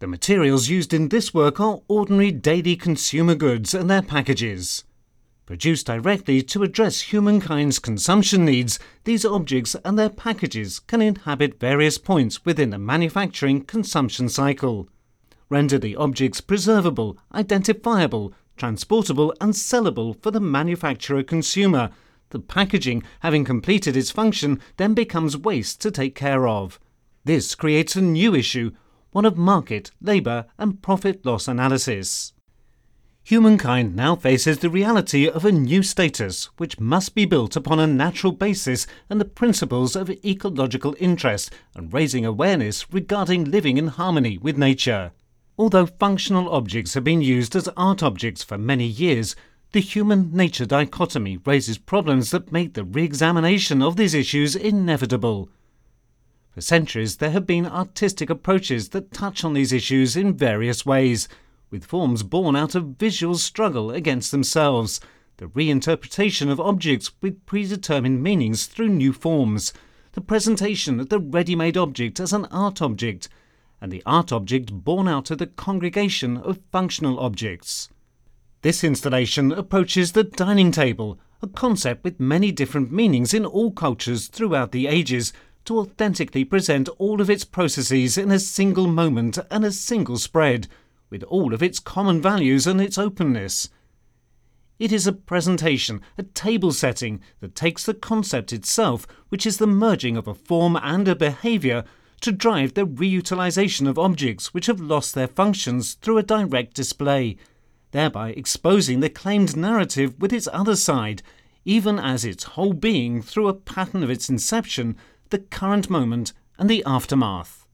The materials used in this work are ordinary daily consumer goods and their packages. Produced directly to address humankind's consumption needs, these objects and their packages can inhabit various points within the manufacturing consumption cycle. Render the objects preservable, identifiable, transportable, and sellable for the manufacturer consumer. The packaging, having completed its function, then becomes waste to take care of. This creates a new issue, one of market, labour, and profit loss analysis. Humankind now faces the reality of a new status which must be built upon a natural basis and the principles of ecological interest and raising awareness regarding living in harmony with nature. Although functional objects have been used as art objects for many years, the human nature dichotomy raises problems that make the re examination of these issues inevitable. For centuries, there have been artistic approaches that touch on these issues in various ways, with forms born out of visual struggle against themselves, the reinterpretation of objects with predetermined meanings through new forms, the presentation of the ready made object as an art object and the art object born out of the congregation of functional objects. This installation approaches the dining table, a concept with many different meanings in all cultures throughout the ages, to authentically present all of its processes in a single moment and a single spread, with all of its common values and its openness. It is a presentation, a table setting that takes the concept itself, which is the merging of a form and a behaviour, to drive the reutilization of objects which have lost their functions through a direct display, thereby exposing the claimed narrative with its other side, even as its whole being through a pattern of its inception, the current moment, and the aftermath.